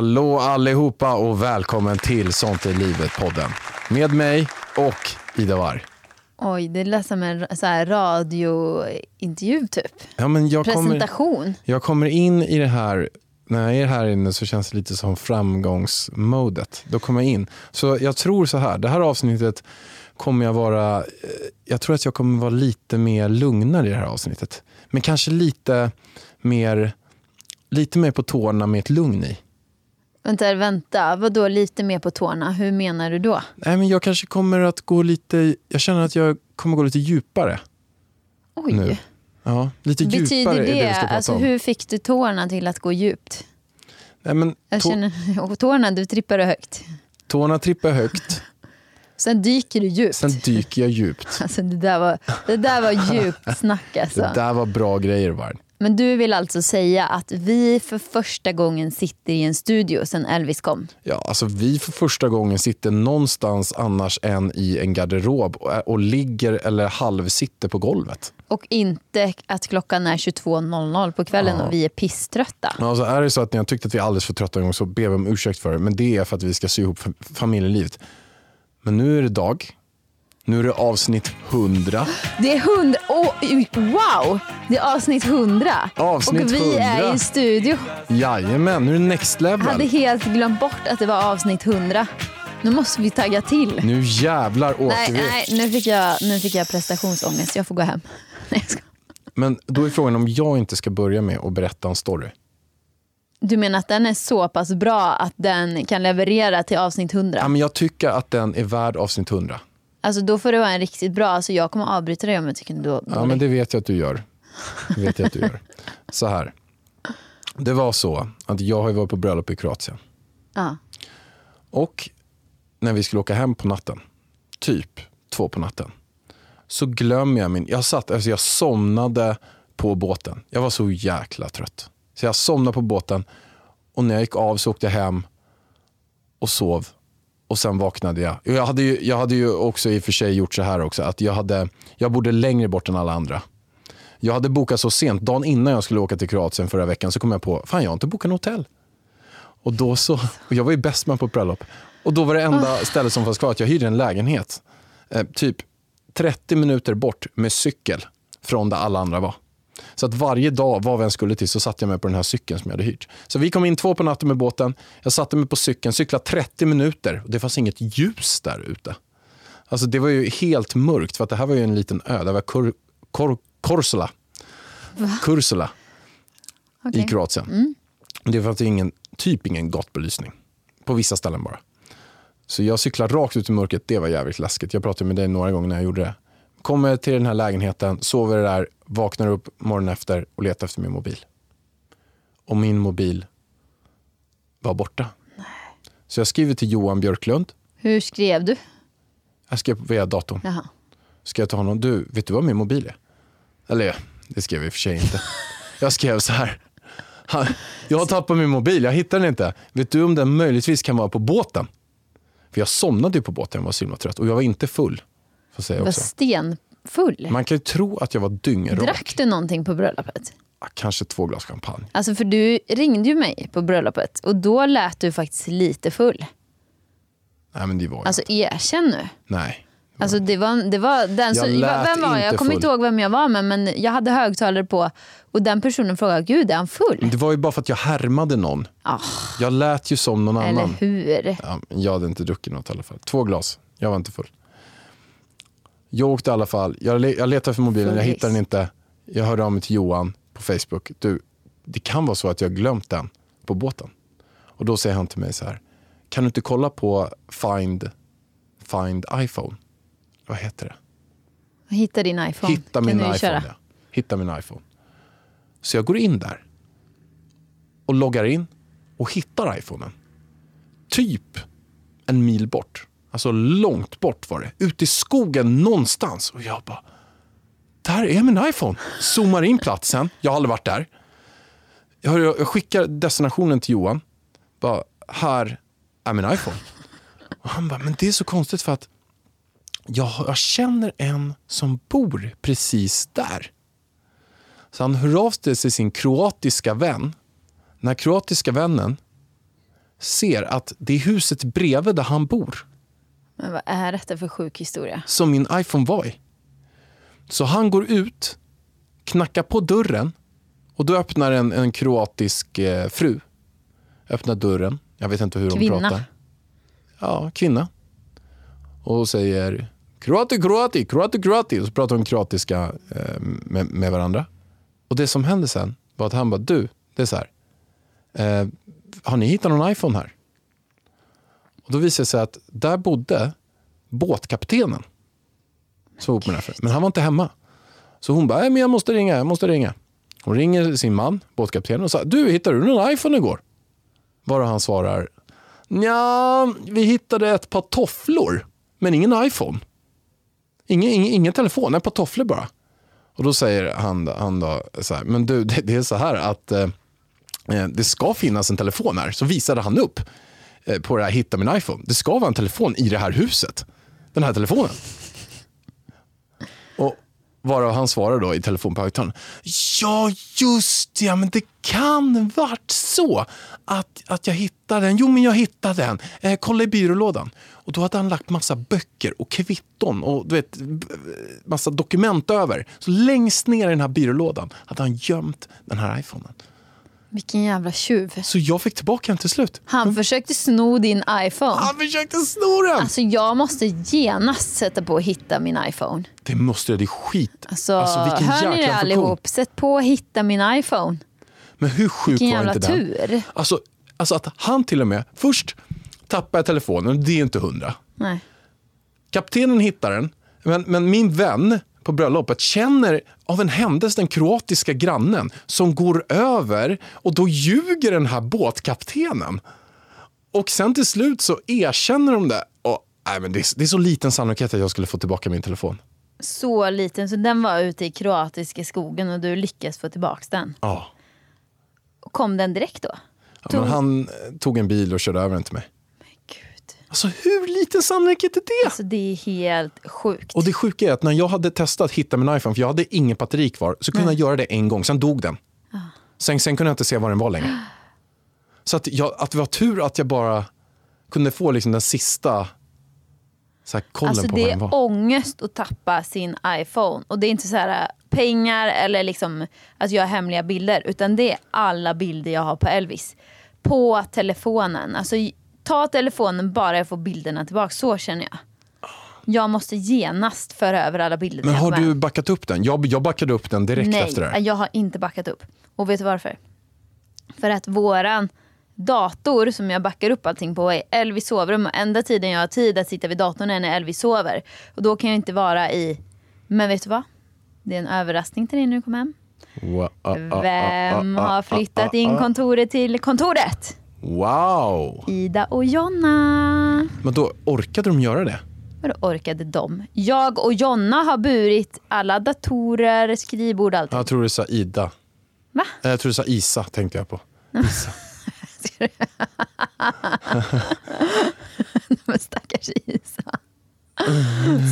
Hallå allihopa och välkommen till Sånt är livet-podden. Med mig och Ida Warr. Oj, det lät som en så här radiointervju typ. Ja, men jag, kommer, Presentation. jag kommer in i det här, när jag är här inne så känns det lite som framgångsmodet. Då kommer jag in. Så jag tror så här, det här avsnittet kommer jag vara, eh, jag tror att jag kommer vara lite mer lugnare i det här avsnittet. Men kanske lite mer, lite mer på tårna med ett lugn i. Vänta, vänta. Vad då lite mer på tårna? Hur menar du då? Nej, men jag kanske kommer att gå lite, jag känner att jag kommer gå lite djupare Oj. nu. Ja, lite Betyder djupare det, är det vi ska prata alltså om. hur fick du tårna till att gå djupt? Nej, men Jag känner, tårna, du trippade högt. Tårna trippar högt, Sen dyker du djupt. sen dyker jag djupt. Alltså det där var, det där var djupt snack alltså. Det där var bra grejer Varn. Men du vill alltså säga att vi för första gången sitter i en studio sen Elvis kom? Ja, alltså vi för första gången sitter någonstans annars än i en garderob och, och ligger eller halvsitter på golvet. Och inte att klockan är 22.00 på kvällen och vi är pisströtta. Alltså är det så att ni har tyckt att vi är alldeles för trötta en gång så ber vi om ursäkt för det. Men det är för att vi ska sy ihop fa- familjelivet. Men nu är det dag. Nu är det avsnitt 100. Det är hund... Oh, wow! Det är avsnitt 100. Avsnitt och vi 100. är i studio. Jajamän, nu är det next level. Jag hade helt glömt bort att det var avsnitt 100. Nu måste vi tagga till. Nu jävlar åker Nej, vi. nej nu, fick jag, nu fick jag prestationsångest. Jag får gå hem. Nej, jag ska. Men då är frågan om jag inte ska börja med att berätta en story. Du menar att den är så pass bra att den kan leverera till avsnitt 100? Ja, men jag tycker att den är värd avsnitt 100. Alltså då får det vara en riktigt bra. Alltså jag kommer avbryta dig om jag tycker du Ja, men det vet jag att du gör. Det vet jag att du gör. Så här. Det var så att jag har varit på bröllop i Kroatien. Ja. Och när vi skulle åka hem på natten, typ två på natten, så glömmer jag min... Jag, satt, alltså jag somnade på båten. Jag var så jäkla trött. Så jag somnade på båten och när jag gick av så åkte jag hem och sov. Och sen vaknade jag. Jag hade ju, jag hade ju också i och för sig gjort så här också, att jag, hade, jag bodde längre bort än alla andra. Jag hade bokat så sent, dagen innan jag skulle åka till Kroatien förra veckan så kom jag på, fan jag har inte bokat något hotell. Och då så, och jag var ju bäst man på ett bröllop. Och då var det enda stället som fanns kvar att jag hyrde en lägenhet. Eh, typ 30 minuter bort med cykel från där alla andra var. Så att varje dag, var vi än skulle till, så satte jag mig på den här cykeln som jag hade hyrt. Så vi kom in två på natten med båten. Jag satte mig på cykeln, cyklade 30 minuter och det fanns inget ljus där ute. Alltså det var ju helt mörkt för att det här var ju en liten ö. Det var Kor, Kor, Korsula. Kursula Okej. i Kroatien. Det fanns ingen, typ ingen gatubelysning. På vissa ställen bara. Så jag cyklade rakt ut i mörkret. Det var jävligt läskigt. Jag pratade med dig några gånger när jag gjorde det. Kommer till den här lägenheten, sover där, vaknar upp morgonen efter och letar efter min mobil. Och min mobil var borta. Så jag skriver till Johan Björklund. Hur skrev du? Jag skrev via datorn. Jaha. Skrev till honom, du, vet du vad min mobil är? Eller det skrev jag i och för sig inte. Jag skrev så här. "Han- Jag har tappat min mobil, jag hittar den inte. Vet du om den möjligtvis kan vara på båten? För jag somnade ju på båten, jag var så himla trött. Och jag var inte full. Får säga var också. stenfull. Man kan ju tro att jag var dyngrak. Drack du någonting på bröllopet? Kanske två glas champagne. Alltså för du ringde ju mig på bröllopet och då lät du faktiskt lite full. Nej men det var jag Alltså inte. erkänn nu. Nej. Alltså det var, det var den som, vem var jag? Jag kommer inte ihåg vem jag var med men jag hade högtalare på och den personen frågade, gud är han full? Det var ju bara för att jag härmade någon. Ah, Jag lät ju som någon eller annan. hur? Ja, jag hade inte druckit något i alla fall. Två glas. Jag var inte full. Jag åkte i alla fall. Jag, jag letade för mobilen, jag hittade den inte. Jag hörde av mig till Johan på Facebook. Du, det kan vara så att jag har glömt den på båten. Och då säger han till mig så här. Kan du inte kolla på Find, Find iPhone? Vad heter det? Hitta din iPhone. Hitta min iPhone. köra. Ja. Hitta min iPhone. Så jag går in där och loggar in och hittar iPhonen. Typ en mil bort. Alltså långt bort var det. Ute i skogen någonstans. Och jag bara, där är min iPhone. Zoomar in platsen. Jag har aldrig varit där. Jag, skickar destinationen till Johan. Bara, här är min iPhone. Och han bara, men det är så konstigt för att jag, jag känner en som bor precis där. Så han hör av sig till sin kroatiska vän. Den här kroatiska vännen ser att det är huset bredvid där han bor men vad är detta för sjuk historia? som min iPhone var i. Så han går ut, knackar på dörren och då öppnar en, en kroatisk eh, fru. Öppnar dörren. Jag vet inte hur Kvinna. hon pratar. Ja, kvinna. Och säger kroati, kroati, kroati, kroati. Och så pratar de kroatiska eh, med, med varandra. Och det som hände sen var att han bara, du, det är så här. Eh, har ni hittat någon iPhone här? Då visade det sig att där bodde båtkaptenen. Som var med den här. Men han var inte hemma. Så hon bara, men jag måste ringa, jag måste ringa. Hon ringer sin man, båtkaptenen, och sa, du hittade du någon iPhone igår? Bara han svarar, ja, vi hittade ett par tofflor, men ingen iPhone. Ingen, ingen, ingen telefon, ett par tofflor bara. Och då säger han, han då så här, men du, det, det är så här att eh, eh det ska finnas en telefon här. Så visade han upp Eh, på det här Hitta min iPhone. Det ska vara en telefon i det här huset. Den här telefonen. Och varav han svarar då i telefon på högtalaren. Ja, just det, ja, men det kan varit så att, att jag hittade den. Jo, men jag hittade den. Eh, kolla i byrålådan. Och då hade han lagt massa böcker och kvitton och du vet, massa dokument över. Så längst ner i den här byrålådan hade han gömt den här iPhonen. Vilken jävla tjuv. Så jag fick tillbaka den till slut. Han försökte sno din iPhone. Han försökte sno den! Alltså jag måste genast sätta på och hitta min iPhone. Det måste jag, det är skit. Alltså, vilken hör ni det jäkla allihop? Sätt på och hitta min iPhone. Men hur sjuk Vilken var jävla inte den? tur. Alltså, alltså att han till och med, först tappar jag telefonen, det är inte hundra. Nej. Kaptenen hittar den, men, men min vän på bröllopet känner av en händelse den kroatiska grannen som går över och då ljuger den här båtkaptenen. Och sen till slut så erkänner de det. Och, nej, men det, är, det är så liten sannolikhet att jag skulle få tillbaka min telefon. Så liten så den var ute i kroatiska skogen och du lyckades få tillbaka den. Ja. Och kom den direkt då? Ja, men han eh, tog en bil och körde över den till mig. Alltså hur liten sannolikhet är det? Alltså det är helt sjukt. Och det sjuka är att när jag hade testat att hitta min iPhone, för jag hade ingen batteri kvar, så kunde jag göra det en gång, sen dog den. Sen, sen kunde jag inte se var den var längre. Så att, jag, att det var tur att jag bara kunde få liksom den sista så här, kollen Alltså på det var den är var. ångest att tappa sin iPhone. Och det är inte så här äh, pengar eller liksom att jag har hemliga bilder. Utan det är alla bilder jag har på Elvis. På telefonen. Alltså ta telefonen bara jag får bilderna tillbaka. Så känner jag. Jag måste genast föra över alla bilder Men har du backat upp den? Jag, jag backade upp den direkt Nej, efter det här. jag har inte backat upp. Och vet du varför? För att våran dator som jag backar upp allting på är Elvis sovrum. Och enda tiden jag har tid att sitta vid datorn är när Elvis sover. Och då kan jag inte vara i... Men vet du vad? Det är en överraskning till dig när du kommer hem. Vem har flyttat in kontoret till kontoret? Wow! Ida och Jonna. Men då orkade de göra det? Vadå orkade de? Jag och Jonna har burit alla datorer, skrivbord, allting. Jag tror du sa Ida. Va? Eh, Jag tror du sa Isa, tänkte jag på. Isa. Men stackars Isa.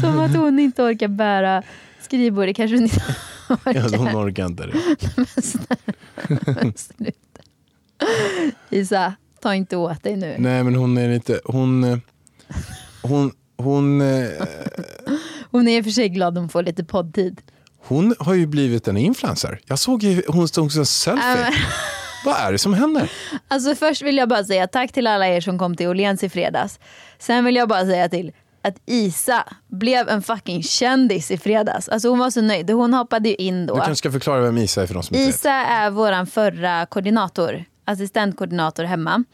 Som att hon inte orkar bära skrivbord. Det kanske hon inte Ja, orkar. hon orkar inte det. Sluta. Isa, ta inte åt dig nu. Nej, men hon är inte... Hon... eh, Hon... Hon, eh, Hon är i och för sig glad om får lite poddtid. hon har ju blivit en influencer. Jag såg ju, hon stod som selfie. Vad är det som händer? Alltså först vill jag bara säga tack till alla er som kom till Åhléns i fredags. Sen vill jag bara säga till att Isa blev en fucking kändis i fredags. Alltså hon var så nöjd. Hon hoppade ju in då. Du kanske ska förklara vem Isa är för de som inte vet. Isa är våran förra koordinator, assistentkoordinator hemma.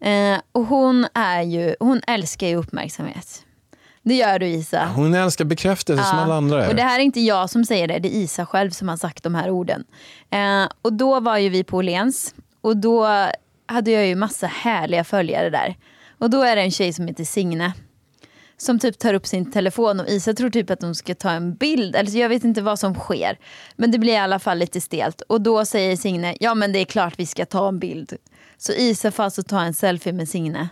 Eh, och hon, är ju, hon älskar ju uppmärksamhet. Det gör du Isa. Hon älskar bekräftelse som Ja. alla andra Och det är. här är inte jag som säger det, det är Isa själv som har sagt de här orden. Eh, och då var ju vi på Åhléns och då hade jag ju massa härliga följare där. Och då är det en tjej som heter Signe. Som typ tar upp sin telefon och Isa tror typ att hon ska ta en bild. Eller så jag vet inte vad som sker. Men det blir i alla fall lite stelt. Och då säger Signe, ja men det är klart vi ska ta en bild. Så Isa får alltså ta en selfie med Signe.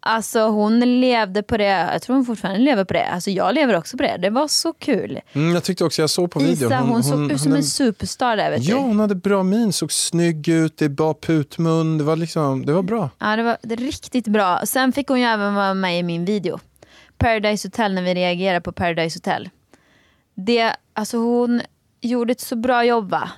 Alltså hon levde på det, jag tror hon fortfarande lever på det. Alltså jag lever också på det. Det var så kul. Mm, jag tyckte också jag såg på videon. Isa hon, såg ut som en superstar där vet Ja, du. hon hade bra min, såg snygg ut, det var putmun, det var, liksom, det var bra. Ja, det var det riktigt bra. Sen fick hon ju även vara med i min video. Paradise Hotel när vi reagerade på Paradise Hotel. Det, alltså hon gjorde ett så bra jobb va?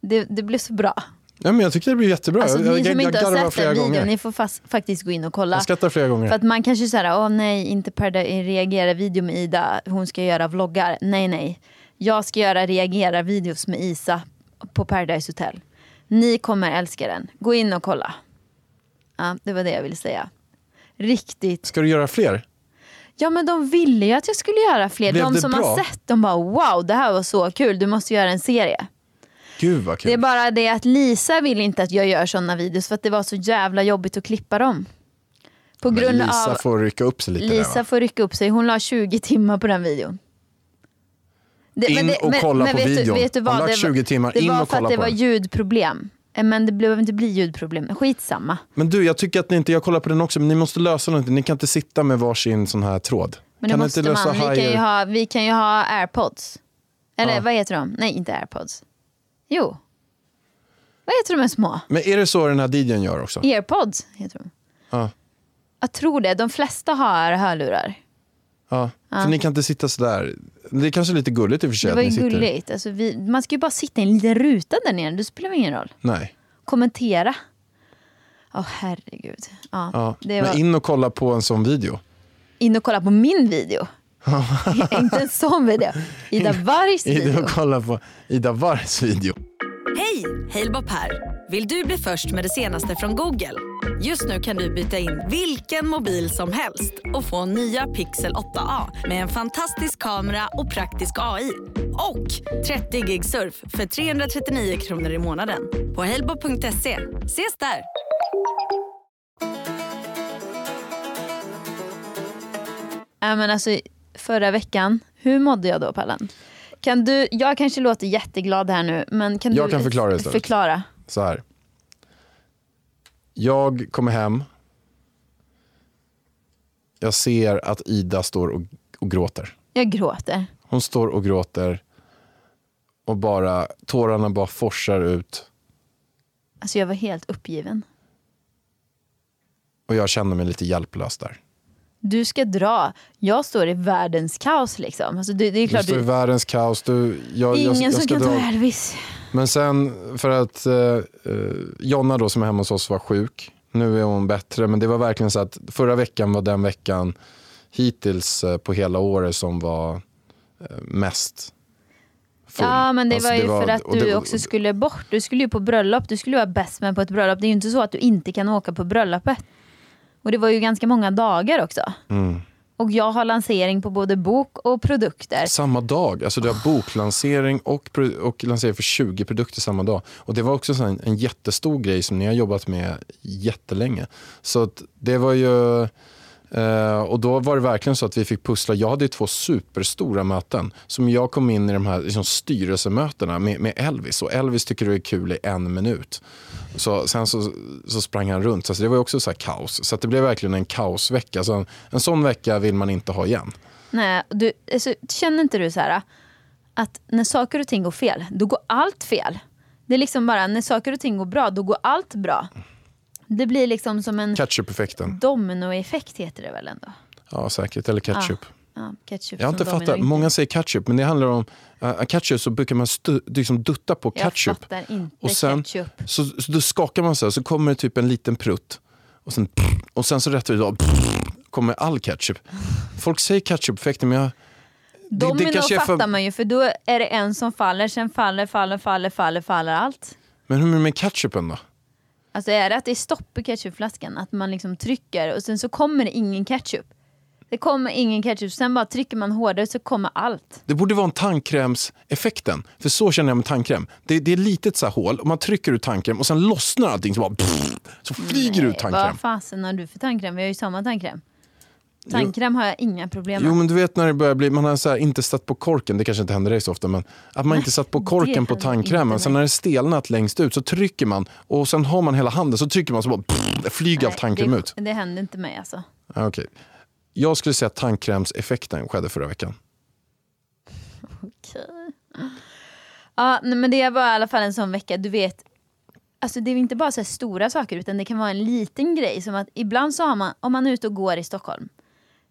Det, det blev så bra. Ja, men jag tyckte det blev jättebra. Alltså, jag ni som inte har sett den videon, ni får fast, faktiskt gå in och kolla. Jag skrattar flera gånger. För att man kanske säger, åh nej, inte Paradise reagera video med Ida, hon ska göra vloggar. Nej, nej. Jag ska göra reagera videos med Isa på Paradise Hotel. Ni kommer älska den. Gå in och kolla. Ja, det var det jag ville säga. Riktigt. Ska du göra fler? Ja men de ville ju att jag skulle göra fler. Blev de det som bra? har sett, de bara wow det här var så kul, du måste göra en serie. Gud vad kul. Det är bara det att Lisa vill inte att jag gör sådana videos för att det var så jävla jobbigt att klippa dem. På Men grund Lisa av får rycka upp sig lite Lisa där får rycka upp sig. Hon la 20 timmar på den videon. Det, In och kolla på vet du- videon. vet du Hon vad? har lagt Det var- 20 timmar. Det In var och för kolla att det på var den. ljudproblem. Eh, Men det behöver inte bli ljudproblem. Skitsamma. Men du, jag tycker att ni inte, jag kollar på den också, men ni måste lösa någonting. Ni kan inte sitta med varsin sån här tråd. Men det kan måste inte lösa man. Vi kan, ju ha, vi kan ju ha airpods. Eller Ja. vad heter de? Nej, inte airpods. Jo. Vad heter de här små? Men är det så den här DJn gör också? Airpods heter de. Ja. Jag tror det. De flesta har hörlurar. ja. För ni kan inte sitta sådär. Det är kanske lite gulligt i och för sig Det var ju sitter. gulligt. Alltså, vi, man ska ju bara sitta i en liten ruta där nere. Det spelar ingen roll. Nej. Kommentera. Åh herregud. Ja, Ja. det var Men in och kolla på en sån video. in och kolla på min video. inte en sån video. Ida Wargs In video. och kolla på Ida Wargs video. Hej! Halebop här. Vill du bli först med det senaste från Google? Just nu kan du byta in vilken mobil som helst och få nya Pixel 8A med en fantastisk kamera och praktisk AI. Och 30 gig surf för 339 kronor i månaden på halebop.se. Ses där! Ja, men alltså, förra veckan, hur mådde jag då Pallan? Kan du, jag kanske låter jätteglad här nu, men kan Jag du kan förklara istället. förklara? Så här. Jag kommer hem. Jag ser att Ida står och, och gråter. Jag gråter. Hon står och gråter. Och bara, tårarna bara forsar ut. Alltså jag var helt uppgiven. Och jag känner mig lite hjälplös där. Du ska dra. Jag står i världens kaos liksom. Alltså, det, det är Du klart står i du, världens kaos. Du, jag, ingen jag, jag som kan dra. ta Elvis. Men sen för att eh, eh, Jonna då som är hemma hos oss var sjuk. Nu är hon bättre. Men det var verkligen så att förra veckan var den veckan hittills eh, på hela året som var eh, mest full. Ja men det Alltså, var ju för att du det var- också skulle bort. Du skulle ju på bröllop. Du skulle vara bäst man på ett bröllop. Det är ju inte så att du inte kan åka på bröllopet. Och det var ju ganska många dagar också. Mm. Och jag har lansering på både bok och produkter. Samma dag. Alltså du har boklansering och, och lansering för 20 produkter samma dag. Och det var också en, en jättestor grej som ni har jobbat med jättelänge. Så att det var ju... Uh, och då var det verkligen så att vi fick pussla. Jag hade ju två superstora möten. Som jag kom in i de här liksom, styrelsemötena med, med Elvis. Och Elvis tycker det är kul i en minut. Så, sen så, så sprang han runt. Så alltså, det var ju också så här kaos. Så att det blev verkligen en kaosvecka. Så en, en sån vecka vill man inte ha igen. Nej, du, alltså, känner inte du så här att när saker och ting går fel, då går allt fel. Det är liksom bara när saker och ting går bra, då går allt bra. Det blir liksom som en Ketchup-effekten. dominoeffekt heter det väl ändå? Ja, säkert. Eller ketchup. Ja, ketchup Jag har inte domino, fattat. Många säger ketchup, men det handlar om... Uh, ketchup så brukar man stu, liksom dutta på Jag ketchup. fattar inte Och sen, ketchup. så, så då skakar man så här, så kommer det typ en liten prutt. Och sen, och sen så rätt ut då, kommer all ketchup. Folk säger ketchup-effekten, men jag... det Domino kanske är för- fattar man ju för då är det en som faller, sen faller, faller, faller, faller, faller allt. Men hur är det med ketchupen då? Alltså är det att det är stopp i ketchupflaskan, att man liksom trycker och sen så kommer det ingen ketchup. Det kommer ingen ketchup, sen bara trycker man hårdare så kommer allt. Det borde vara en tandkrämseffekten. För så känner jag med tandkräm. Det, det är ett litet så hål och man trycker ut tandkräm och sen lossnar allting så bara pff, så flyger det ut tandkräm. Vad fasen har du för tandkräm? Vi har ju samma tandkräm. Tandkräm har jag inga problem med. Jo men du vet när det börjar bli, man har så här, inte satt på korken, det kanske inte händer dig så ofta, men att man inte satt på korken på tandkrämen. Sen när det stelnat längst ut så trycker man och sen har man hela handen så trycker man så bara pff, flyger all tandkräm ut. det händer inte mig alltså. Ja, okej. Jag skulle säga att tandkrämseffekten skedde förra veckan. Okej. Ja, nej, men det var i alla fall en sån vecka, du vet. Alltså det är inte bara så här stora saker utan det kan vara en liten grej. Som att ibland så har man, om man är ute och går i Stockholm.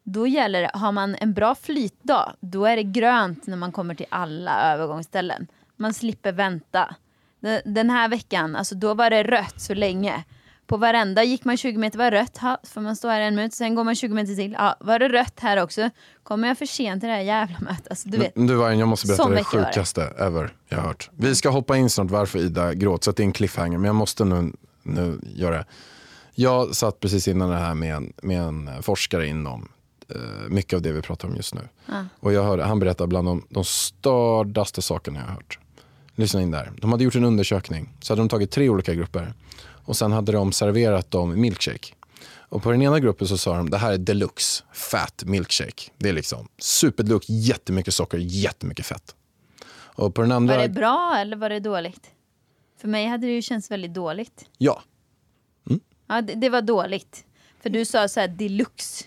Då gäller det, har man en bra flytdag, då är det grönt när man kommer till alla övergångsställen. Man slipper vänta. Den- här veckan, alltså då var det rött så länge. På varenda gick man 20 meter, var rött, ha, får man stå här en minut, sen går man 20 meter till, ja, var det rött här också. Kommer jag för sent till det här jävla mötet? Alltså, du vet. Du Vargen, jag måste berätta det sjukaste ever jag har hört. Vi ska hoppa in snart varför Ida gråter, så att det är en cliffhanger. Men jag måste nu, nu göra det. Jag satt precis innan det här med en, med en forskare inom mycket av det vi pratar om just nu. Och jag hörde, han berättade bland de, de stördaste sakerna jag har hört. Lyssna in där. De hade gjort en undersökning. Så hade de tagit tre olika grupper. Och sen hade de serverat dem milkshake. Och på den ena gruppen så sa de det här är deluxe fat milkshake. Det är liksom superdeluxe, jättemycket socker, jättemycket fett. Och på den andra, Var det bra eller var det dåligt? För mig hade det ju känts väldigt dåligt. ja. Ja, det, det var dåligt. För du sa så här deluxe.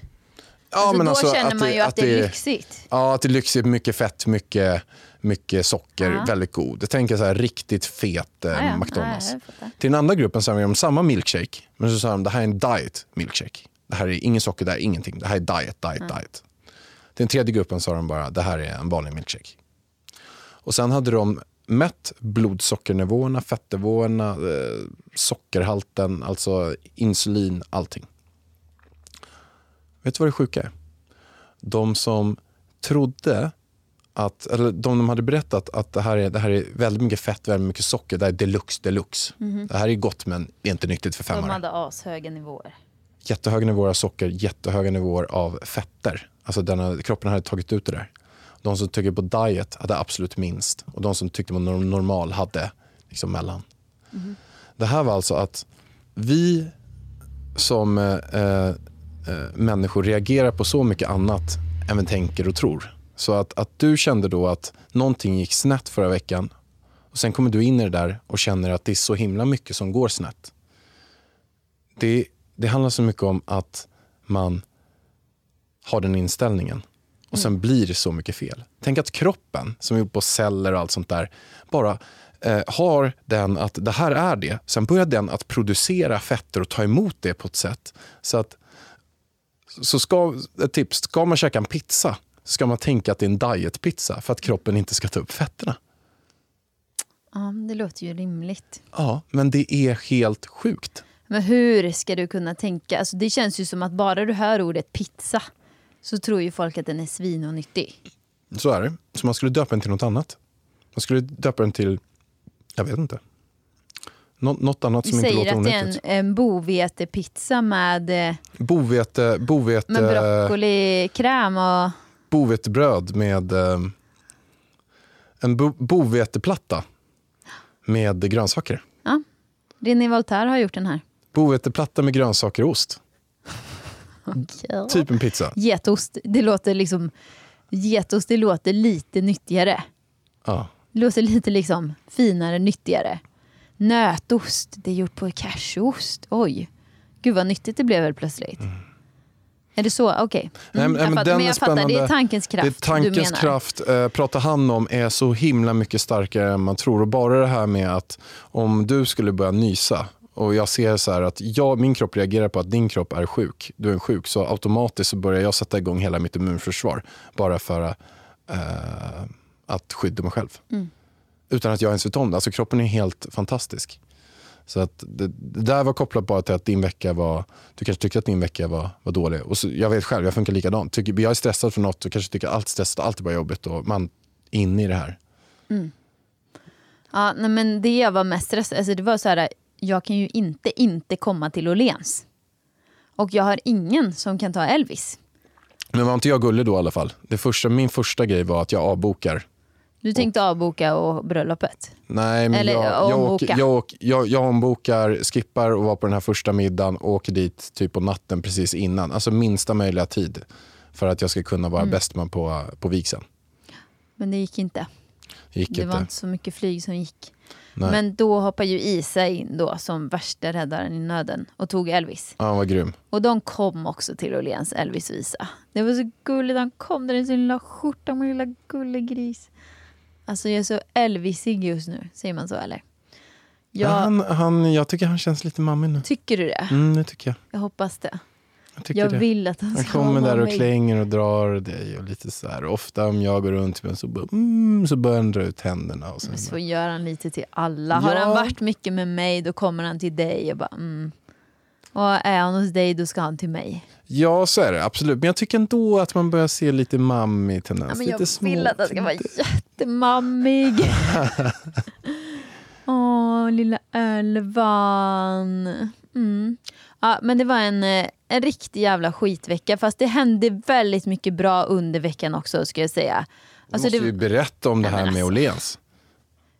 Ja, alltså, men då alltså känner man ju att, det är lyxigt. Ja, att det är lyxigt, mycket fett, mycket, mycket socker, Ja. väldigt god. Jag tänker så här riktigt fet eh, Ja. McDonalds. Till den andra gruppen serverade de samma milkshake, men så sa de det här är en diet milkshake. Det här är ingen socker, det här är ingenting. Det här är diet, diet, diet. Till den tredje gruppen sa de bara det här är en vanlig milkshake. Och sen hade de mätt blodsockernivåerna, fettnivåerna, eh, sockerhalten, alltså insulin, allting. Vet du vad det sjuka är? De som trodde att, eller de, de hade berättat att det här, är, det här är väldigt mycket fett, väldigt mycket socker, det här är deluxe, deluxe. Det här är gott men är inte nyttigt för De femmare. hade ashöga nivåer. Jättehöga nivåer av socker, jättehöga nivåer av fetter. Alltså den, kroppen hade tagit ut det där. De som tycker på diet hade absolut minst och de som tyckte på norm- normal hade liksom mellan. Det här var alltså att vi som eh, eh, människor reagerar på så mycket annat än vi tänker och tror. Så att, att du kände då att någonting gick snett förra veckan och sen kommer du in i det där och känner att det är så himla mycket som går snett. Det, det handlar så mycket om att man har den inställningen och sen blir det så mycket fel. Tänk att kroppen, som är gjord på celler och allt sånt där, bara eh, har den att det här är det. Sen börjar den att producera fetter och ta emot det på ett sätt så att så ska, ett tips, ska man käka en pizza ska man tänka att det är en dietpizza för att kroppen inte ska ta upp fetterna. Ja, det låter ju rimligt. Ja, men det är helt sjukt. Men hur ska du kunna tänka? Alltså, det känns ju som att bara du hör ordet pizza så tror ju folk att den är svin och nyttig. Så är det. Så man skulle döpa den till något annat. Man skulle döpa den till, jag vet inte. Nå, något annat Vi som inte säger låter att det är en, onyttigt. en bovetepizza med, eh, Bovete, bovete, med broccolikräm och... bovetebröd med eh, en bo, boveteplatta med grönsaker. Ja, René Voltaire har gjort den här. Boveteplatta med grönsaker och ost. Typ en pizza. Getost, det låter liksom... Getost, det låter lite nyttigare. Ja. Det låter lite liksom finare, nyttigare. Nötost, det är gjort på cashewost. Oj, gud vad nyttigt det blev väl plötsligt. Är det så? Okej. Nej, Mm, men, jag fattar, men är jag fattar, det är tankens kraft Det är tankens kraft. Eh, pratar han om är så himla mycket starkare än man tror. Och bara det här med att om du skulle börja nysa och jag ser så här att jag, min kropp reagerar på att din kropp är sjuk. Du är sjuk. Så automatiskt så börjar jag sätta igång hela mitt immunförsvar. Bara för eh, att skydda mig själv. Mm. Utan att jag ens vet om det. Alltså kroppen är helt fantastisk. Så att det, det där var kopplat bara till att din vecka var, du kanske tyckte att din vecka var, var dålig. Och så, jag vet själv, jag funkar likadant. Tycker, jag är stressad för något och kanske tycker allt stressat, allt är bara jobbigt och man inne i det här. Ja, nej, men det jag var mest stressad alltså det var så här, jag kan ju inte inte komma till Åhléns. Och jag har ingen som kan ta Elvis. Men var inte jag gullig då i alla fall? Det första, min första grej var att jag avbokar. Du tänkte avboka och bröllopet? Nej, men Eller jag, jag, åker, jag, åker- jag, jag ombokar, skippar och var på den här första middagen och åker dit typ på natten precis innan. Alltså minsta möjliga tid för att jag ska kunna vara Mm. bäst man på, på vigseln. Men det gick inte. Det gick Det inte. var inte så mycket flyg som gick. Nej. Men då hoppade ju Isa in då som värsta räddaren i nöden och tog Elvis. Ja, han var grym. Och de kom också till Åhléns Elvis-visa. Det var så gulligt, han kom där i sin lilla skjorta med lilla gullegris. Alltså jag är så Elvisig just nu, säger man så eller? Ja. Jag, Han, han, jag tycker han känns lite mammig nu. Tycker du det? Mm, det tycker jag. Jag hoppas det. Jag, Jag det. vill att han han ska kommer vara där och mig. klänger och drar dig och lite så här. Ofta om jag går runt med så, bara, mm, så börjar han dra ut händerna. Och Men så gör han lite till alla. Har Ja. han varit mycket med mig då kommer han till dig och bara mm. Och är han hos dig då ska han till mig. Ja, så är det absolut. Men jag tycker ändå att man börjar se lite mammig tendens. Ja, men lite jag små vill att han ska vara jättemammig. Åh, lilla Elvan. Mm. Ja, men det var en, eh, en riktig jävla skitvecka. Fast det hände väldigt mycket bra under veckan också ska jag säga. Du Alltså, måste det, ju berätta om det här men med alltså. Åhléns.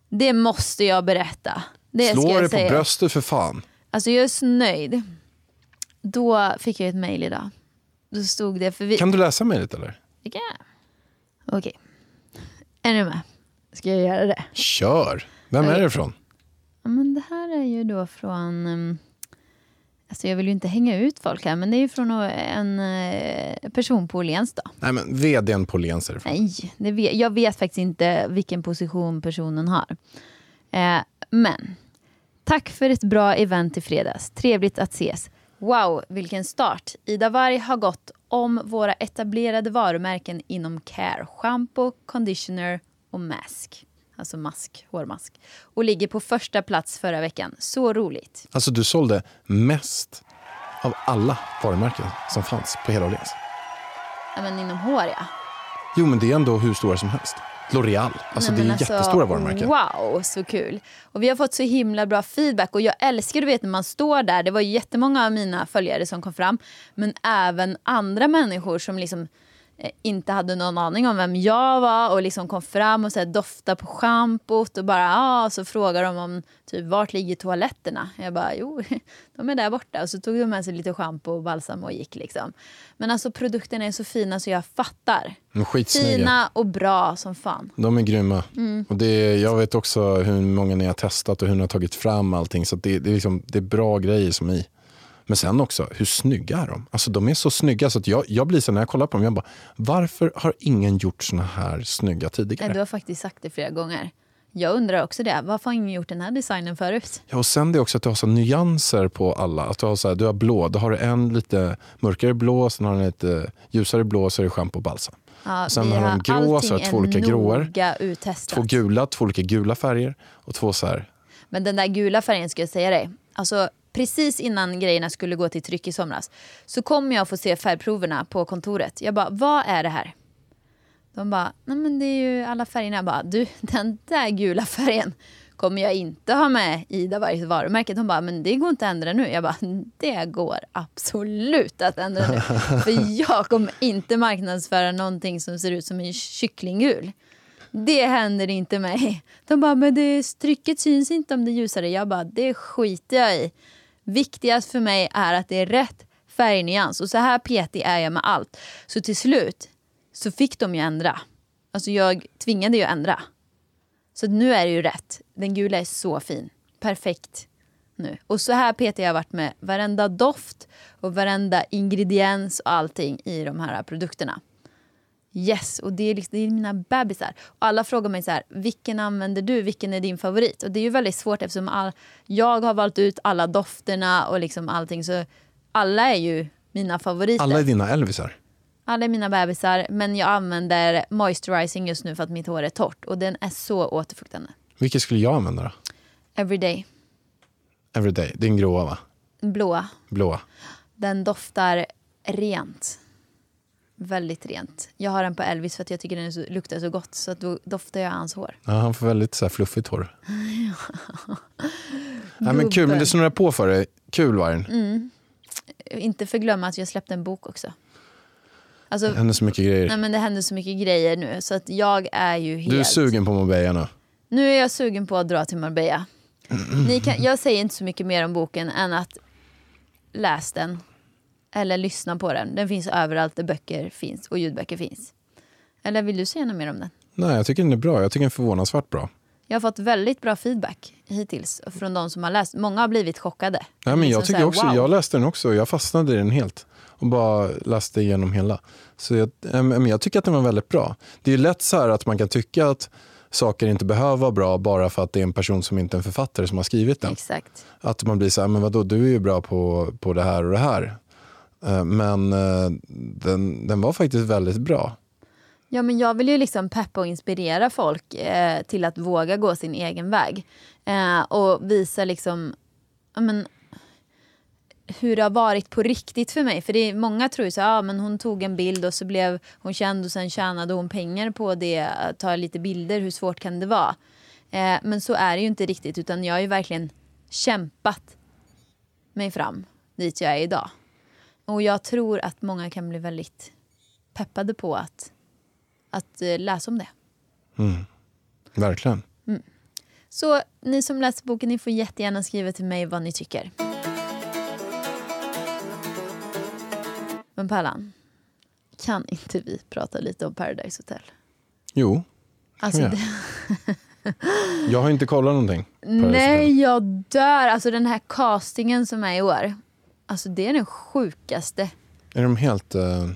det måste jag berätta. Det Slå dig på bröstet för fan. Alltså jag är så nöjd. Då fick jag ett mejl idag. Då stod det för vi... Kan du läsa mejlet eller? Det kan jag. Okej. Är ni med? Ska jag göra det? Kör! Vem är Okej. det ifrån? Ja, men det här är ju då från... Um, alltså jag vill ju inte hänga ut folk här, men det är ju från en eh, person på Åhléns. Nej men vdn på Åhléns är det ifrån. Nej, det vet, jag vet faktiskt inte vilken position personen har. Eh, men, tack för ett bra event i fredags. Trevligt att ses. Wow, vilken start. Ida Warg har gått om våra etablerade varumärken inom care. Shampoo, conditioner och mask. Alltså mask, hårmask. Och ligger på första plats förra veckan. Så roligt. Alltså du sålde mest av alla varumärken som fanns på hela Åhléns. Ja, men inom hår ja. Jo men det är ändå hur stora som helst. L'Oreal, alltså Nej, det är men jättestora varumärken. Wow, så kul. Och vi har fått så himla bra feedback och jag älskar du vet när man står där. Det var jättemånga av mina följare som kom fram. Men även andra människor som liksom inte hade någon aning om vem jag var och liksom kom fram och så här, doftade på schampot och bara ah, så frågar de om typ vart ligger toaletterna? Jag bara jo, de är där borta och så tog de med sig lite schampo och balsam och gick liksom. Men alltså produkterna är så fina så jag fattar. Skitsnygga. Fina och bra som fan. De är grymma. Mm. Och det är, jag vet också hur många ni har testat och hur ni har tagit fram allting. Så det, det, är liksom, det är bra grejer som är i. Men sen också, hur snygga är de? Alltså de är så snygga så att jag, jag blir så när jag kollar på dem, jag bara, varför har ingen gjort såna här snygga tidigare? Nej, du har faktiskt sagt det flera gånger. Jag undrar också det. Varför har ingen gjort den här designen förut? Ja, och sen det också att du har så nyanser på alla. Att du, har så här, du har blå, då har du en lite mörkare blå, sen har du en lite ljusare blå, så är det schampo och balsam. Ja, Sen har de grå, så har två olika gråor. uttestat. Två gula, två olika gula färger och två så här. Men den där gula färgen ska jag säga dig. Alltså, precis innan grejerna skulle gå till tryck i somras så kommer jag få se färgproverna på kontoret. Jag bara, vad är det här? De bara, nej men det är ju alla färgerna. Jag bara, du den där gula färgen kommer jag inte ha med i varje varumärke. De bara, men det går inte att ändra nu. Jag bara, det går absolut att ändra nu. För jag kommer inte marknadsföra någonting som ser ut som en kycklinggul. Det händer inte mig. De bara, men det, trycket syns inte om det är ljusare. Jag bara, det skiter jag i. Viktigast för mig är att det är rätt färgnyans. Och så här petig är jag med allt. Så till slut så fick de ju ändra. Alltså jag tvingade ju ändra. Så nu är det ju rätt. Den gula är så fin. Perfekt nu. Och så här petig har jag varit med varenda doft och varenda ingrediens och allting i de här produkterna. Yes, och det är, liksom, det är mina bebisar. Och alla frågar mig så här, vilken använder du? Vilken är din favorit? Och det är ju väldigt svårt eftersom all, jag har valt ut alla dofterna och liksom allting. Så alla är ju mina favoriter. Alla är dina Elvisar. Alla är mina bebisar, men jag använder moisturizing just nu för att mitt hår är torrt. Och den är så återfuktande. Vilket skulle jag använda då? Everyday. Everyday. Din gråa va? Blåa. Blåa. Den doftar rent. Väldigt rent. Jag har den på Elvis för att jag tycker den så, luktar så gott. Så att då doftar jag hans hår. Ja, han får väldigt så här fluffigt hår. ja, men kul, men det snurrar på för dig. Kul Vargen. Mm. Inte förglömma att jag släppte en bok också. Alltså, Det händer så mycket grejer. nej, men det händer så mycket grejer nu så att jag är ju helt... Du är sugen på Marbella nu? Nu är jag sugen på att dra till Marbella. Ni kan, jag säger inte så mycket mer om boken än att läs den. Eller lyssna på den. Den finns överallt där böcker finns och ljudböcker finns. Eller vill du säga något mer om den? Nej, jag tycker den är bra. Jag tycker den är förvånansvärt bra. Jag har fått väldigt bra feedback hittills från de som har läst. Många har blivit chockade. Nej, men jag Liksom tycker här, också, wow. jag läste den också. Jag fastnade i den helt. Och bara läste igenom hela. Så jag, eh, men jag tycker att den var väldigt bra. Det är ju lätt så här att man kan tycka att saker inte behöver vara bra bara för att det är en person som inte är en författare som har skrivit den. Exakt. Att man blir så här, men vadå, du är ju bra på, på det här och det här. Eh, men eh, den, den var faktiskt väldigt bra. Ja, men jag vill ju liksom peppa och inspirera folk eh, till att våga gå sin egen väg. Eh, och visa liksom, men, hur det har varit på riktigt för mig. För det är, många tror ju så ah, men hon tog en bild och så blev hon känd och sen tjänade hon pengar på det, att ta lite bilder, hur svårt kan det vara? Eh, men så är det ju inte riktigt utan jag har ju verkligen kämpat mig fram dit jag är idag. Och jag tror att många kan bli väldigt peppade på att att eh, läsa om det. Verkligen. Så ni som läser boken, ni får jättegärna skriva till mig vad ni tycker. Men Pallan, kan inte vi prata lite om Paradise Hotel? Jo, Alltså, Ja. det, jag har inte kollat någonting. nej, jag dör. Alltså den här castingen som är i år. Alltså det är den sjukaste. Är de helt eh,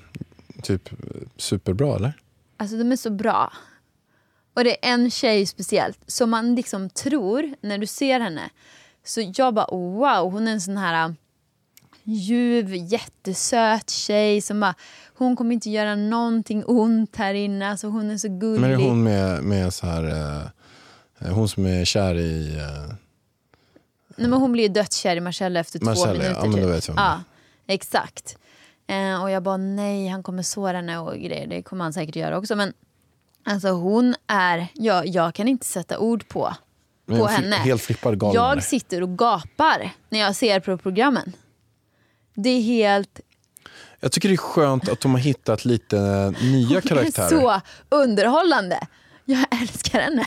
typ superbra eller? Alltså de är så bra. Och det är en tjej speciellt som man liksom tror när du ser henne. Så jag bara wow, hon är en sån här äh, ljuv, jättesöt tjej som bara, hon kommer inte göra någonting ont här inne. Alltså hon är så gullig. Men är hon med, med så här, eh, hon som är kär i... Eh, Nej, men hon blir ju dödskär i Marcella efter två Marcella, ja. minuter. Ja, men då typ. vet jag ja, Exakt. Eh, och jag bara nej, han kommer såra henne och grejer. Det kommer han säkert göra också. Men alltså hon är, jag, jag kan inte sätta ord på, men på henne. Helt flippad galen. Jag sitter och gapar när jag ser på programmen. Det är helt jag tycker det är skönt att de har hittat lite nya det är karaktärer. så underhållande. Jag älskar henne.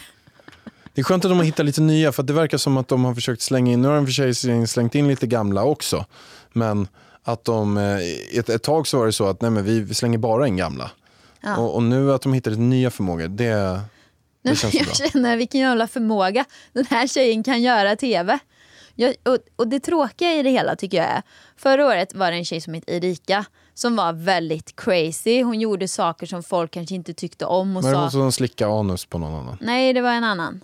Det är skönt att de har hittat lite nya för att det verkar som att de har försökt slänga in, nu har de för sig slängt in lite gamla också. Men att de, eh, ett, ett tag så var det så att nej men vi, vi slänger bara in gamla. Och, och nu att de hittar lite nya förmågor, det, det känns så bra. Jag känner vilken jävla förmåga den här tjejen kan göra tv. Jag, och, och det tråkiga i det hela tycker jag är, förra året var det en tjej som hette Erika som var väldigt crazy. Hon gjorde saker som folk kanske inte tyckte om och Men det sa, var som slicka anus på någon annan. nej det var en annan.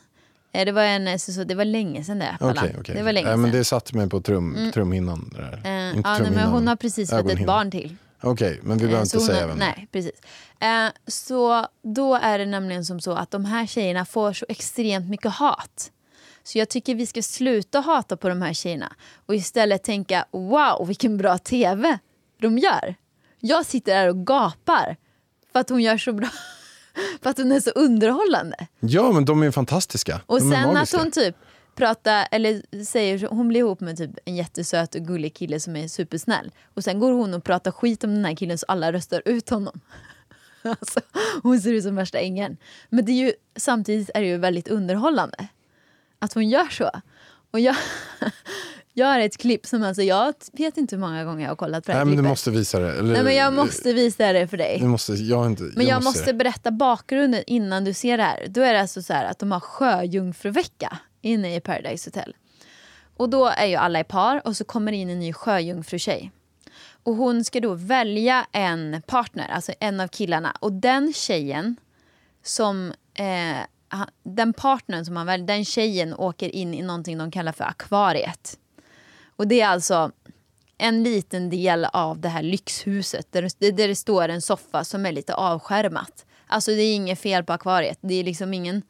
Eh, Det var, en, så, så, det var länge sedan det. Pallan. okej. Det var länge Nej, men sedan. det satte mig på trum, trumhinnan. det där. Eh, Inte ja, nej, men trumhinnan, hon har precis fått ett barn till. Okej, men vi behöver Eh, inte säga vem. Nej, precis. Eh, så då är det nämligen som så att de här tjejerna får så extremt mycket hat. Så jag tycker vi ska sluta hata på de här tjejerna och istället tänka wow vilken bra tv de gör. Jag sitter där och gapar för att hon gör så bra, för att hon är så underhållande. Ja, men de är fantastiska. Och de sen att hon typ pratar, eller säger, hon blir ihop med typ en jättesöt och gullig kille som är supersnäll. Och sen går hon och pratar skit om den här killen så alla röstar ut honom. Alltså, hon ser ut som värsta ängeln. Men det är ju, samtidigt är det ju väldigt underhållande att hon gör så. Och jag, jag har ett klipp som alltså, jag vet inte hur många gånger jag har kollat på det här Nej, men du måste visa det. Eller, Nej, men jag måste visa det för dig. Du måste, jag inte, Men jag, måste, se det. berätta bakgrunden innan du ser det här. Då är det alltså så här att de har sjöjungfruvecka inne i Paradise Hotel. Och då är ju alla i par och så kommer det in en ny sjöjungfrutjej. Och hon ska då välja en partner, alltså en av killarna. Och den tjejen som, eh, den partnern som han väljer, den tjejen åker in i någonting de kallar för akvariet. Och det är alltså en liten del av det här lyxhuset där det, där det står en soffa som är lite avskärmat. Alltså det är inget fel på akvariet. Det är liksom ingen,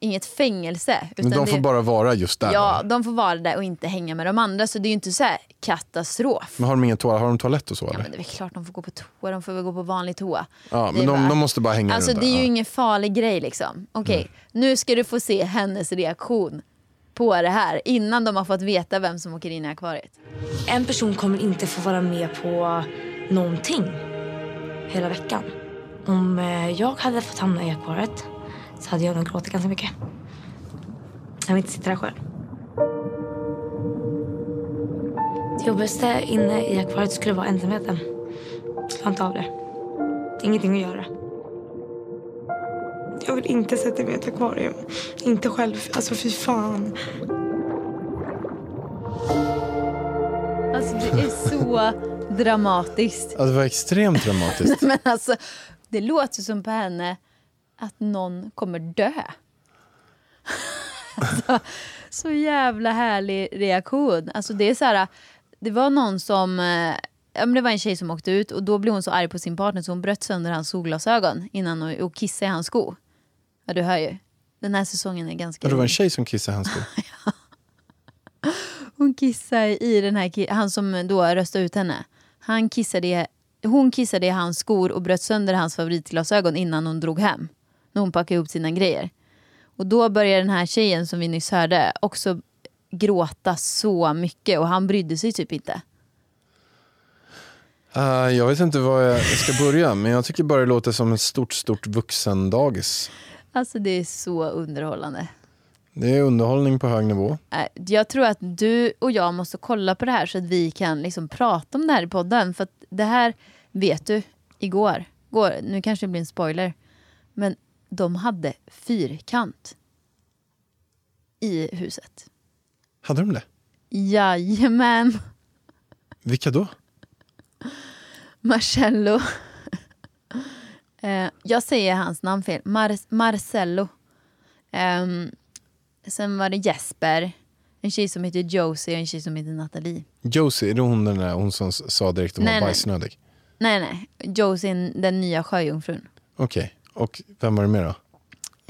inget fängelse. Men de det, får bara vara just där. Ja, va? de får vara där och inte hänga med de andra. Så det är ju inte så här katastrof. Men har de ingen toalett? Har de toalett och så? Ja, eller? men det är väl klart de får gå på toa. De får väl gå på vanlig toa. Ja, Det men de, bara- de måste bara hänga Alltså runt det är där. ju ja. ingen farlig grej liksom. Okej, nu ska du få se hennes reaktion på det här innan de har fått veta vem som åker in i akvariet. En person kommer inte få vara med på någonting. hela veckan. Om eh, jag hade fått hamna i akvariet så hade jag nog gråtit ganska mycket. Jag vill inte sitta där själv. Det jobbigaste inne i akvariet skulle vara ensamheten. Jag Klara inte av det. Ingenting att göra. Jag vill inte sätta mig i ett akvarium. Inte själv. Alltså fy fan. Alltså det är så dramatiskt. Ja, det var extremt dramatiskt. Men alltså, det låter som på henne att någon kommer dö. alltså, så jävla härlig reaktion. Alltså det är så här, det var någon som, eh, ja, men det var en tjej som åkte ut och då blev hon så arg på sin partner så hon bröt sönder hans solglasögon innan hon, och kissade i hans sko. Ja du hör ju. Den här säsongen är ganska Ja, det var en tjej som kissade i hans sko. Hon kissade i den här, han som då röstade ut henne. Han kissade hon kissade i hans skor och bröt sönder hans favoritglasögon innan hon drog hem. När hon packade ihop sina grejer. Och då började den här tjejen som vi nyss hörde också gråta så mycket och han brydde sig typ inte. Eh, jag vet inte var jag ska börja, men jag tycker bara det låter som ett stort, stort vuxendagis. Alltså det är så underhållande. Det är underhållning på hög nivå. Äh, Jag tror att du och jag måste kolla på det här så att vi kan liksom prata om det här i podden. För det här vet du, igår, går, nu kanske det blir en spoiler, men de hade fyrkant i huset. Hade de det? Jajamän, Vilka då? Marcello. Eh, jag säger hans namn fel, Mar- Marcello. Ehm, sen var det Jesper, en tjej som heter Josie och en tjej som heter Nathalie. Josie, är det hon, den där, hon som sa direkt att hon Nej, var bajsnödig? Nej, nej. Josie, den nya sjöjungfrun. Okej, och vem var det mer då?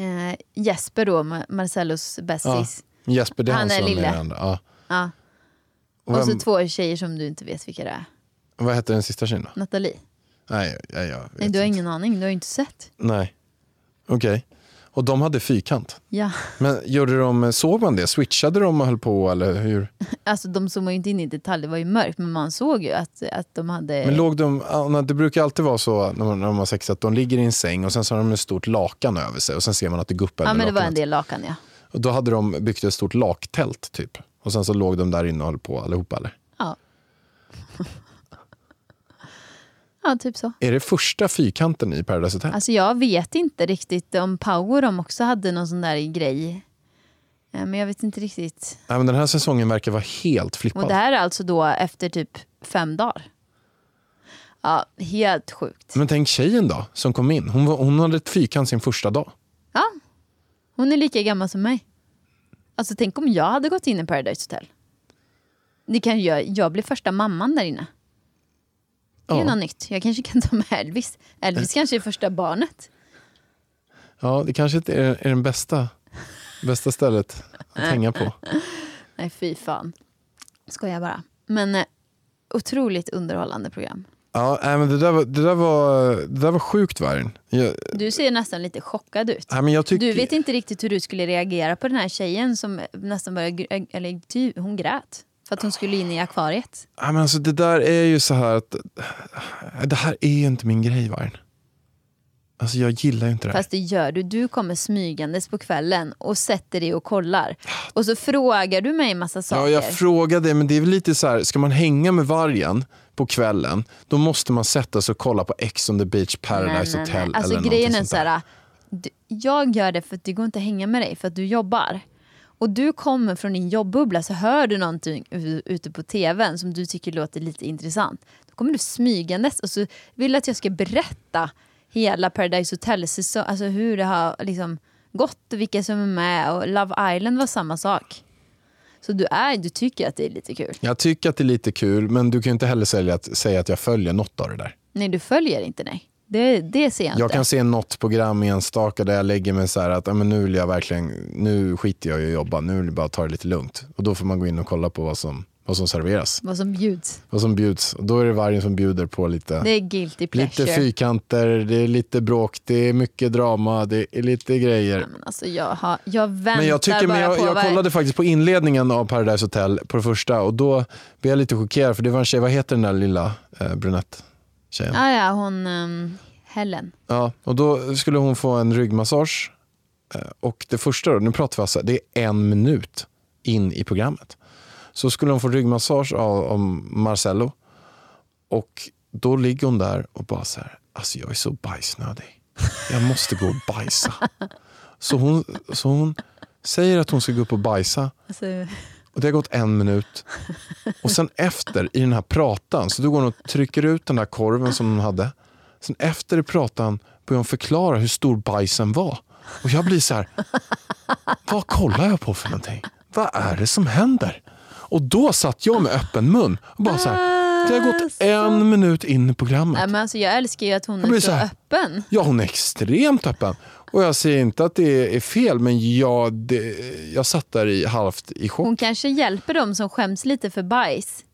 Eh, Jesper då, Ma- Marcellos bästis. Jesper, det är han, Han är som är lille. den andra. Ja. Ja. Och Och så vem, två tjejer som du inte vet vilka det är. vad hette den sista tjejen då? Nathalie. Nej, jag, jag Nej, du har ingen aning. Du har ju inte sett. Nej. Okej. Och de hade fyrkant. Ja. Men gjorde de, såg man det? Switchade de och höll på eller hur? Alltså de zoomade ju inte in i detalj. Det var ju mörkt. Men man såg ju att, att de hade... Men låg de, Anna, det brukar alltid vara så när man, när man har sex att de ligger i en säng och sen så har de ett stort lakan över sig och sen ser man att det guppar ja, men det var en del lakan ja. Och då hade de byggt ett stort laktält typ. Och sen så låg de där inne och höll på allihopa eller? Ja. typ så. Är det första fyrkanten i Paradise Hotel? Alltså jag vet inte riktigt om Power de också hade någon sån där grej. Eh, Men jag vet inte riktigt. Nej, men den här säsongen verkar vara helt flippad. Och det här är alltså då efter typ fem dagar. Ja, helt sjukt. Men tänk tjejen då, som kom in. Hon, var, hon hade ett fyrkant sin första dag. Ja, hon är lika gammal som mig. Alltså tänk om jag hade gått in i Paradise Hotel. Det kan jag, jag blir första mamman där inne. Det är Ja. något nytt. Jag kanske kan ta med Elvis. Elvis kanske är första barnet. Ja, det kanske inte är, är den bästa, bästa stället att hänga på. Nej, fy fan. Skojar bara. Men eh, otroligt underhållande program. Ja, nej, men det, där var, det, där var, det där var sjukt Vargen. Jag, Du ser nästan lite chockad ut. nej, men jag tycker, Du vet inte riktigt hur du skulle reagera på den här tjejen som nästan började, eller ty, hon grät. För att hon skulle in i akvariet. nej, men alltså, det där är ju så här att det här är inte min grej Vargen. Alltså jag gillar ju inte det här. Fast det gör du. Du kommer smygandes på kvällen och sätter dig och kollar. Och så frågar du mig en massa saker. Ja, jag frågade, men det är väl lite så här, ska man hänga med vargen på kvällen, då måste man sätta sig och kolla på Ex on the beach, Paradise Hotel Alltså eller grejen är så här, jag gör det för att det går inte att hänga med dig för att du jobbar. Och du kommer från din jobbubbla så hör du någonting ute på tvn som du tycker låter lite intressant. Då kommer du smygandes och så vill du att jag ska berätta hela Paradise Hotel-säsong, alltså hur det har liksom gått och vilka som är med och Love Island var samma sak. Så du, är, du tycker att det är lite kul. Jag tycker att det är lite kul, men du kan ju inte heller säga att, säga att jag följer något av det där. Nej, du följer inte nej. Det, det ser jag inte. Jag kan se något program enstaka där jag lägger mig så här att ja, men nu vill jag verkligen, nu skiter jag i att jobba, nu vill jag bara ta det lite lugnt. Och då får man gå in och kolla på vad som, vad som serveras, Vad som bjuds. vad som bjuds. Och då är det vargen som bjuder på lite, Det är guilty pleasure. lite fyrkanter, det är lite bråk, det är mycket drama, det är lite grejer. Men alltså jag, har, jag väntar Men jag, tycker, bara men jag, på jag kollade faktiskt på inledningen av Paradise Hotel på det första och då blev jag lite chockerad för det var en tjej, vad heter den där lilla eh, brunett? Tjejen. Ah, ja, hon um, Helen. Ja, och då skulle hon få en ryggmassage. Eh, Och det första, då, nu pratar vi alltså, det är en minut in i programmet. Så skulle hon få ryggmassage av, av Marcello. Och då ligger hon där och bara så här, alltså jag är så bajsnödig. Jag måste gå och bajsa. Så hon, så hon säger att hon ska gå upp och bajsa. Alltså, och det har gått en minut. Och sen efter, i den här pratan, så då går hon och trycker ut den där korven som hon hade. Sen efter i pratan börjar hon förklara hur stor bajsen var. Och jag blir så här, vad kollar jag på för någonting? Vad är det som händer? Och då satt jag med öppen mun och bara så här, det har gått en minut in i programmet. nej, men alltså, jag älskar ju att hon Jag är så så öppen. Ja, hon är extremt öppen. Och jag säger inte att det är fel, men jag, det, jag satt där i, halvt i chock. Hon kanske hjälper dem som skäms lite för bajs.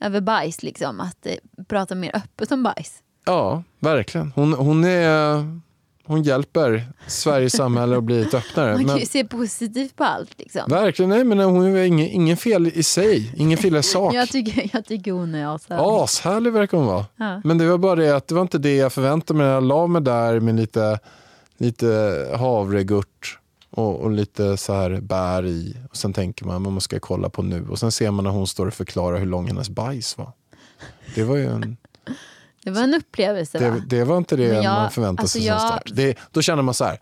Över bajs liksom. Att eh, prata mer öppet om bajs. Ja, verkligen. Hon, hon, är, hon hjälper Sveriges samhälle att bli lite öppnare. Man kan ju se positivt på allt liksom. verkligen, nej, men hon är ingen, ingen fel i sig. Ingen fel i sak. Jag tycker, jag tycker hon är ashärlig. Ashärlig verkar hon vara. Ja. Men det var bara det att det var inte det jag förväntade mig. Jag la mig där med lite, lite havregurt och, och lite så här bär i. Och sen tänker man, man ska kolla på nu. Och sen ser man när hon står och förklarar hur lång hennes bajs var. Det var ju en... Det var en upplevelse va? Det, det var inte det jag- man förväntade sig alltså som jag- start. Det, då känner man så här,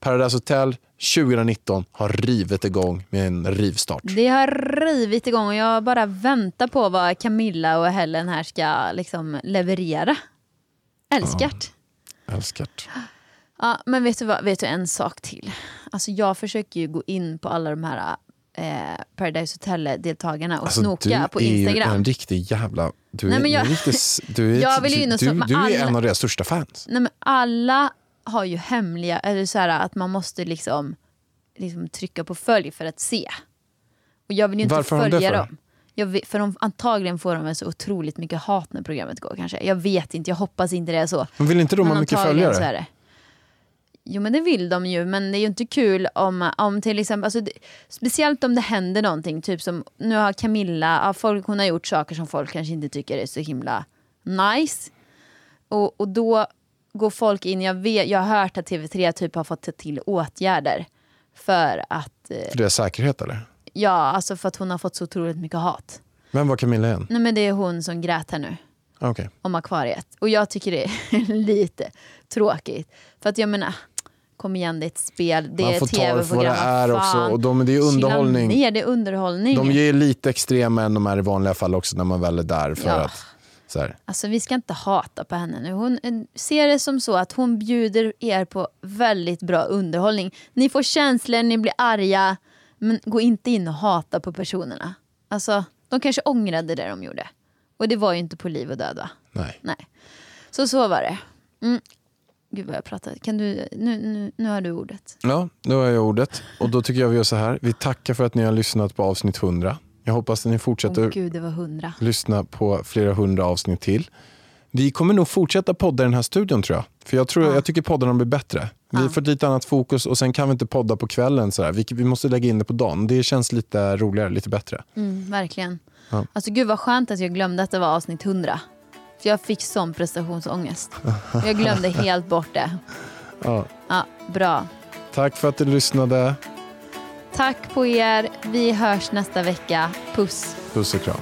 Paradise Hotel 2019 har rivit igång med en rivstart. Det har rivit igång och jag bara väntar på vad Camilla och Helen här ska liksom leverera. Älskat. Älskat. Ja, men vet du, vad, vet du en sak till? Alltså jag försöker ju gå in på alla de här eh, Paradise Hotel-deltagarna och Alltså, snoka du på är ju Instagram. en riktig jävla... Du Nej, är, men jag- riktig, du är, Jag vill ju du, du, du är alla- en av deras största fans. Nej, men alla har ju hemliga, eller så här, att man måste liksom, liksom trycka på följ för att se. Och jag vill ju inte Varför har de det följa för? dem. Vet, för de, antagligen får de så otroligt mycket hat när programmet går kanske. Jag vet inte, jag hoppas inte det är så. Men vill inte de Men ha mycket antagligen så följare? är det. Jo men det vill de ju, men det är ju inte kul om, om till exempel, alltså, det, speciellt om det händer någonting, typ som nu har Camilla, ja, folk, hon har gjort saker som folk kanske inte tycker är så himla nice. Och, och då går folk in, jag, vet, jag har hört att TV3 typ har fått ta till åtgärder för att, eh, För deras säkerhet eller? ja alltså för att hon har fått så otroligt mycket hat. Vem var Camilla igen? Nej men det är hon som grät här nu Okej. om akvariet. Och jag tycker det är lite tråkigt. För att jag menar, kom igen det är ett spel, det är får ta det tv-program. är också. Och de, det är underhållning. ner, det är underhållning. De är lite extrema än de är i vanliga fall också när man väl är där. För Ja. att, så här. Alltså vi ska inte hata på henne nu. Hon eh, ser det som så att hon bjuder er på väldigt bra underhållning. Ni får känslor, ni blir arga. Men gå inte in och hata på personerna. Alltså, de kanske ångrade det de gjorde. Och det var ju inte på liv och död va? Nej. Nej. Så så var det. Mm. Gud vad jag pratar. Kan du, nu, nu, nu har du ordet. Ja, nu har jag ordet. Och då tycker jag vi gör så här. Vi tackar för att ni har lyssnat på avsnitt 100. Jag hoppas att ni fortsätter Åh gud, lyssna på flera hundra avsnitt till. Vi kommer nog fortsätta podda i den här studion tror jag. För jag, tror, Ja. jag tycker poddarna blir bättre. Vi Ja. får ett lite annat fokus och sen kan vi inte podda på kvällen. Så vi, vi måste lägga in det på dagen. Det känns lite roligare, lite bättre. Mm, verkligen. Ja. Alltså gud vad skönt att jag glömde att det var avsnitt 100. Så jag fick sån prestationsångest. Jag glömde helt bort det. Ja. ja. Bra. Tack för att du lyssnade. Tack på er. Vi hörs nästa vecka. Puss. Puss och kram.